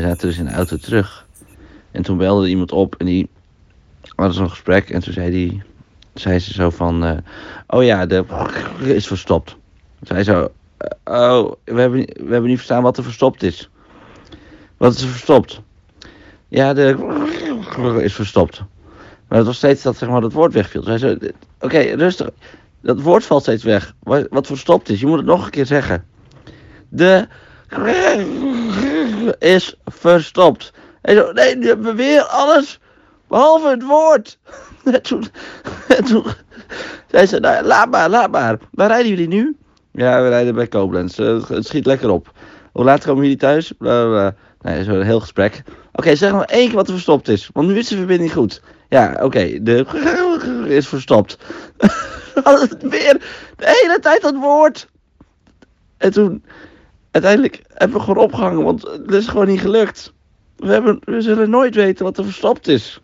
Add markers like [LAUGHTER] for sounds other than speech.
toen is in de auto terug. En toen belde iemand op en die hadden zo'n gesprek. En toen zei, die, zei ze zo van... eh, oh ja, de [LAUGHS] is verstopt. Zij zo... eh, oh, we hebben, we hebben niet verstaan wat er verstopt is. Wat is er verstopt? Ja, de [LAUGHS] is verstopt. Maar het was steeds dat zeg maar, dat woord wegviel. Zij zo... Oké, rustig. Dat woord valt steeds weg. Wat, wat verstopt is. Je moet het nog een keer zeggen. De [LAUGHS] is verstopt. En zo, nee, weer alles behalve het woord. [LAUGHS] En toen, en toen zei ze, nou, laat maar, laat maar. Waar rijden jullie nu? Ja, we rijden bij Koblenz. Eh, Het, schiet lekker op. Hoe laat komen jullie thuis? Nee, zo'n heel gesprek. Oké, zeg nog één keer wat er verstopt is. Want nu is de verbinding goed. Ja, oké, de [LAUGHS] is verstopt. Het weer de hele tijd dat woord. En toen, uiteindelijk hebben we gewoon opgehangen, want het is gewoon niet gelukt. We, hebben, we zullen nooit weten wat er verstopt is.